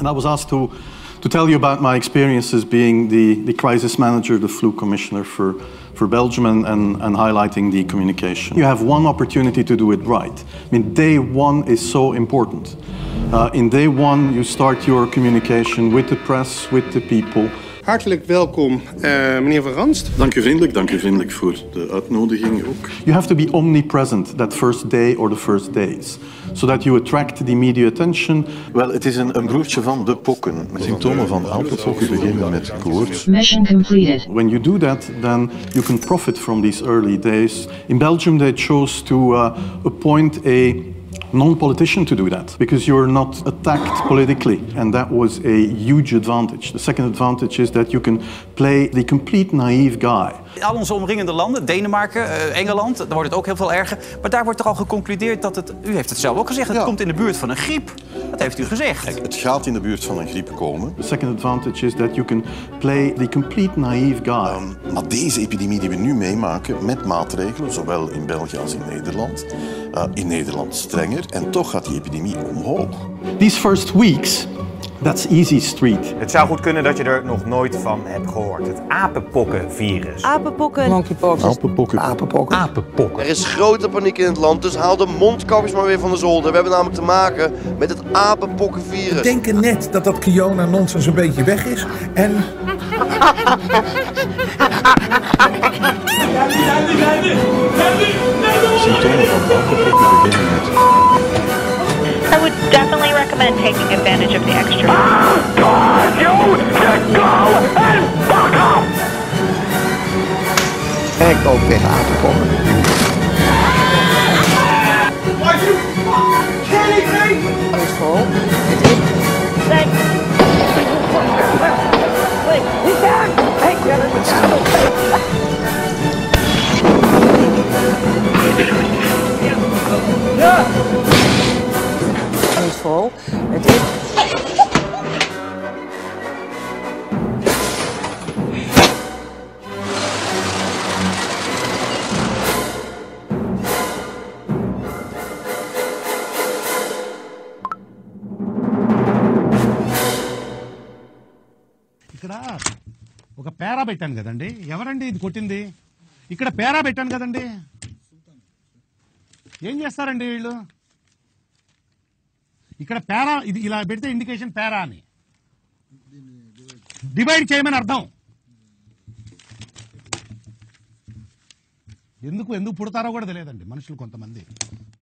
And I was asked to, to tell you about my experiences being the, the crisis manager, the flu commissioner for, for Belgium, and, and, and highlighting the communication. You have one opportunity to do it right. I mean, day one is so important. Uh, in day one, you start your communication with the press, with the people. Hartelijk welkom, eh, meneer Van Ranst. Dank u vriendelijk, dank u vriendelijk voor de uitnodiging ook. You have to be omnipresent that first day or the first days, so that you attract the media attention. Wel, het is een, een broertje van de pokken. Symptomen van apenpokken beginnen met koorts. Mission completed. When you do that, then you can profit from these early days. In Belgium, they chose to uh, appoint a non-politician to do that because you're not attacked politically and that was a huge advantage. The second advantage is that you can play the complete naive guy. Al onze omringende landen, Denemarken, eh, Engeland, daar wordt het ook heel veel erger. Maar daar wordt toch al geconcludeerd dat het, u heeft het zelf ook gezegd, het Ja. komt in de buurt van een griep. Dat heeft u gezegd. Kijk, het gaat in de buurt van een griep komen. The second advantage is that you can play the complete naive guy. Maar deze epidemie die we nu meemaken met maatregelen, zowel in België als in Nederland, eh, in Nederland strenger, en toch gaat die epidemie omhoog. These first weeks, that's easy street. Het zou goed kunnen dat je er nog nooit van hebt gehoord. Het apenpokkenvirus. Apenpokken. Apenpokken. Er is grote paniek in het land, dus haal de mondkapjes maar weer van de zolder. We hebben namelijk te maken met het apenpokkenvirus. denken net dat dat Kiona-nonsens een beetje weg is. En Symptomen van apenpokken beginnen met I would definitely recommend taking advantage of the extra. Ah, I told you to go and fuck off! En ik ook weer aangekomen. Are you kidding me? Control. Hey, he's down! Hey, get him! Yeah! Vol. Het is... ఇక్కడ ఒక పేరా పెట్టాను కదండి. ఎవరండి ఇది కొట్టింది? ఇక్కడ పేరా పెట్టాను కదండి. ఏం చేస్తారండి వీళ్ళు? ఇక్కడ పేరా ఇది ఇలా పెడితే ఇండికేషన్ పేరా అని. డివైడ్ చేయమని అర్థం. ఎందుకు ఎందుకు పుడతారో కూడా తెలియదండి మనుషులు కొంతమంది.